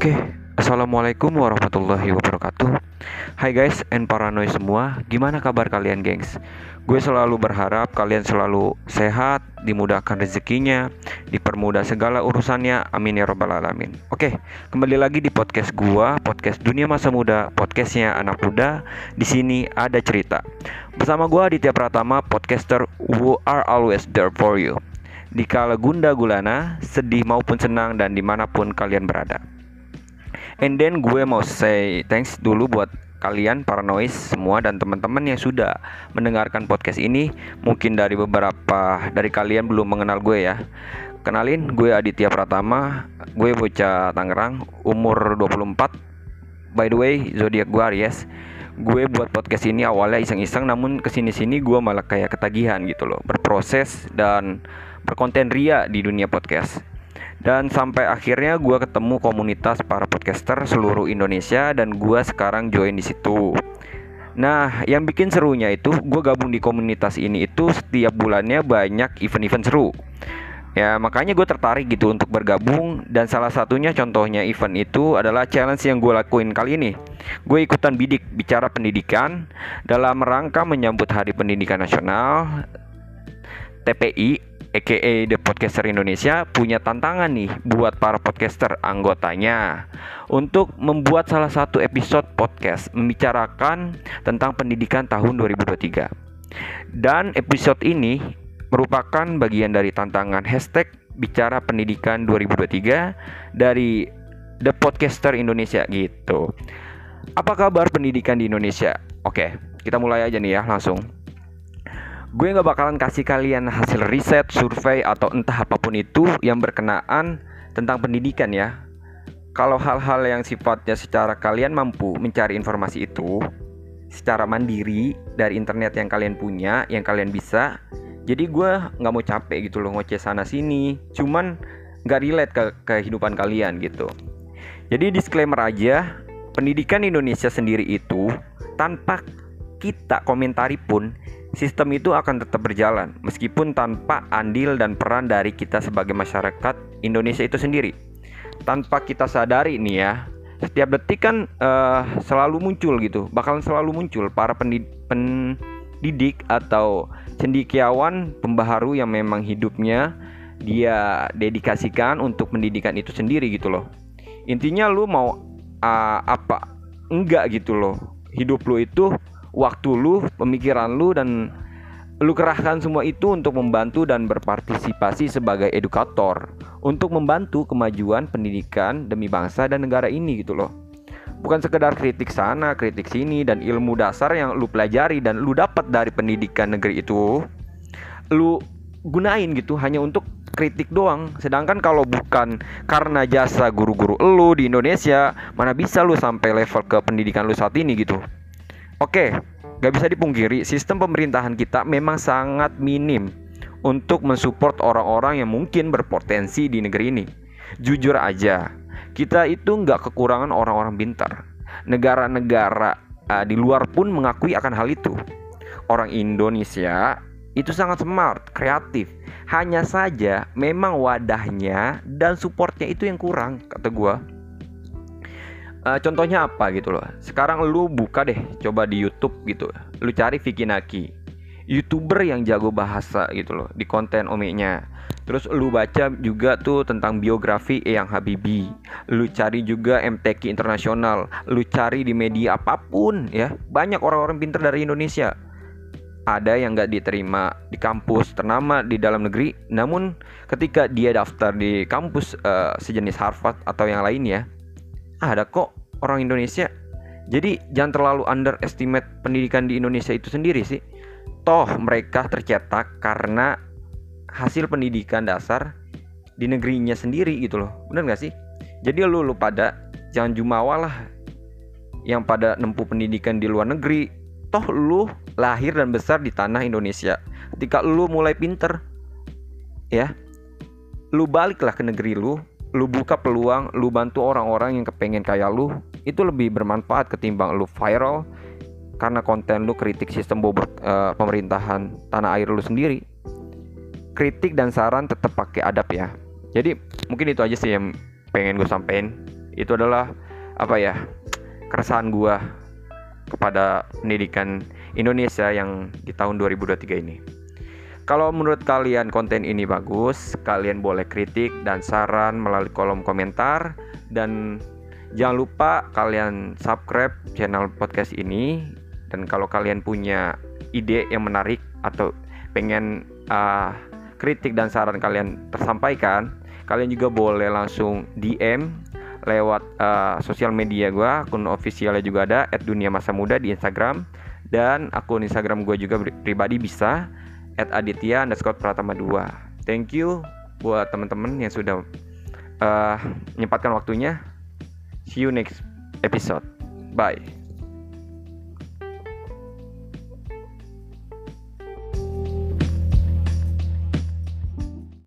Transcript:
Oke, Assalamualaikum warahmatullahi wabarakatuh. Hai guys and paranoid semua Gimana kabar kalian gengs? Gue selalu berharap kalian selalu sehat Dimudahkan rezekinya Dipermudah segala urusannya. Amin ya robbal alamin. Oke, kembali lagi di podcast gue Podcast Dunia Masa Muda Podcastnya anak muda. Di sini ada cerita. Bersama gue Aditya Pratama Podcaster who are always there for you. Di kala gunda gulana, sedih maupun senang dan di mana pun kalian berada. And then gue mau say thanks dulu buat kalian para noise semua dan teman-teman yang sudah mendengarkan podcast ini. Mungkin dari beberapa dari kalian belum mengenal gue ya. Kenalin, gue Aditya Pratama, gue bocah Tangerang, umur 24. By the way, zodiak gue Aries. Gue buat podcast ini awalnya iseng-iseng namun ke sini-sini gue malah kayak ketagihan gitu loh. Berproses dan berkonten ria di dunia podcast. Dan sampai akhirnya gue ketemu komunitas para podcaster seluruh Indonesia dan gue sekarang join di situ. Nah, yang bikin serunya itu gue gabung di komunitas ini itu setiap bulannya banyak event-event seru. Ya makanya gue tertarik gitu untuk bergabung dan salah satunya contohnya event itu adalah challenge yang gue lakuin kali ini. Gue ikutan bidik bicara pendidikan dalam rangka menyambut Hari Pendidikan Nasional TPI aka The Podcaster Indonesia punya tantangan nih buat para podcaster anggotanya untuk membuat salah satu episode podcast membicarakan tentang pendidikan tahun 2023. Dan episode ini merupakan bagian dari tantangan hashtag bicara pendidikan 2023 dari The Podcaster Indonesia gitu. Apa kabar pendidikan di Indonesia? Oke, kita mulai aja nih ya langsung. Gue gak bakalan kasih kalian hasil riset, survei, atau entah apa pun itu yang berkenaan tentang pendidikan ya. Kalau hal-hal yang sifatnya secara kalian mampu mencari informasi itu secara mandiri dari internet yang kalian punya, yang kalian bisa. Jadi gue gak mau capek gitu loh ngoceh sana sini. Cuman gak relate ke kehidupan kalian gitu. Jadi disclaimer aja, pendidikan Indonesia sendiri itu tanpa kita komentari pun sistem itu akan tetap berjalan meskipun tanpa andil dan peran dari kita sebagai masyarakat Indonesia itu sendiri. Tanpa kita sadari nih ya, setiap detik kan uh, selalu muncul gitu, bakalan selalu muncul para pendidik atau cendikiawan pembaharu yang memang hidupnya dia dedikasikan untuk pendidikan itu sendiri gitu loh. Intinya lu mau uh, apa enggak gitu loh. Hidup lu itu waktu lu, pemikiran lu dan lu kerahkan semua itu untuk membantu dan berpartisipasi sebagai edukator untuk membantu kemajuan pendidikan demi bangsa dan negara ini gitu loh. Bukan sekedar kritik sana, kritik sini dan ilmu dasar yang lu pelajari dan lu dapat dari pendidikan negeri itu lu gunain gitu hanya untuk kritik doang. Sedangkan kalau bukan karena jasa guru-guru lu di Indonesia, mana bisa lu sampai level ke pendidikan lu saat ini gitu. Oke, gak bisa dipungkiri, sistem pemerintahan kita memang sangat minim untuk mensupport orang-orang yang mungkin berpotensi di negeri ini. Jujur aja, kita itu nggak kekurangan orang-orang pintar. Negara-negara uh, di luar pun mengakui akan hal itu. Orang Indonesia itu sangat smart, kreatif. Hanya saja memang wadahnya dan supportnya itu yang kurang, kata gue uh, contohnya apa gitu loh. Sekarang lu buka deh coba di YouTube gitu. Lu cari Vicky Naki. Youtuber yang jago bahasa gitu loh di konten omiknya terus lu baca juga tuh tentang biografi Eyang Habibi. Lu cari juga MTQ internasional. Lu cari di media apa pun ya. Banyak orang-orang pinter dari Indonesia. Ada yang gak diterima di kampus ternama di dalam negeri. Namun ketika dia daftar di kampus uh, sejenis Harvard atau yang lainnya ada kok orang Indonesia. Jadi jangan terlalu underestimate pendidikan di Indonesia itu sendiri sih. Toh mereka tercetak karena hasil pendidikan dasar di negerinya sendiri gitu loh. Bener gak sih? Jadi lu, lu pada jangan jumawa lah yang pada nempuh pendidikan di luar negeri. Toh lu lahir dan besar di tanah Indonesia. Ketika lu mulai pinter ya lu baliklah ke negeri lu lu buka peluang, lu bantu orang-orang yang kepengen kayak lu, itu lebih bermanfaat ketimbang lu viral karena konten lu kritik sistem bobot uh, pemerintahan tanah air lu sendiri. Kritik dan saran tetap pakai adab ya. Jadi mungkin itu aja sih yang pengen gue sampein. itu adalah apa ya keresahan gue kepada pendidikan Indonesia yang di tahun 2023 ini. Kalau menurut kalian konten ini bagus, kalian boleh kritik dan saran melalui kolom komentar. Dan jangan lupa kalian subscribe channel podcast ini. Dan kalau kalian punya ide yang menarik atau pengen uh, kritik dan saran kalian tersampaikan, kalian juga boleh langsung DM lewat uh, sosial media gue, akun officialnya juga ada @dunia masa muda di Instagram. Dan akun Instagram gue juga pribadi bisa at aditya underscore pratama 2 thank you buat teman-teman yang sudah uh, menyempatkan waktunya. See you next episode. Bye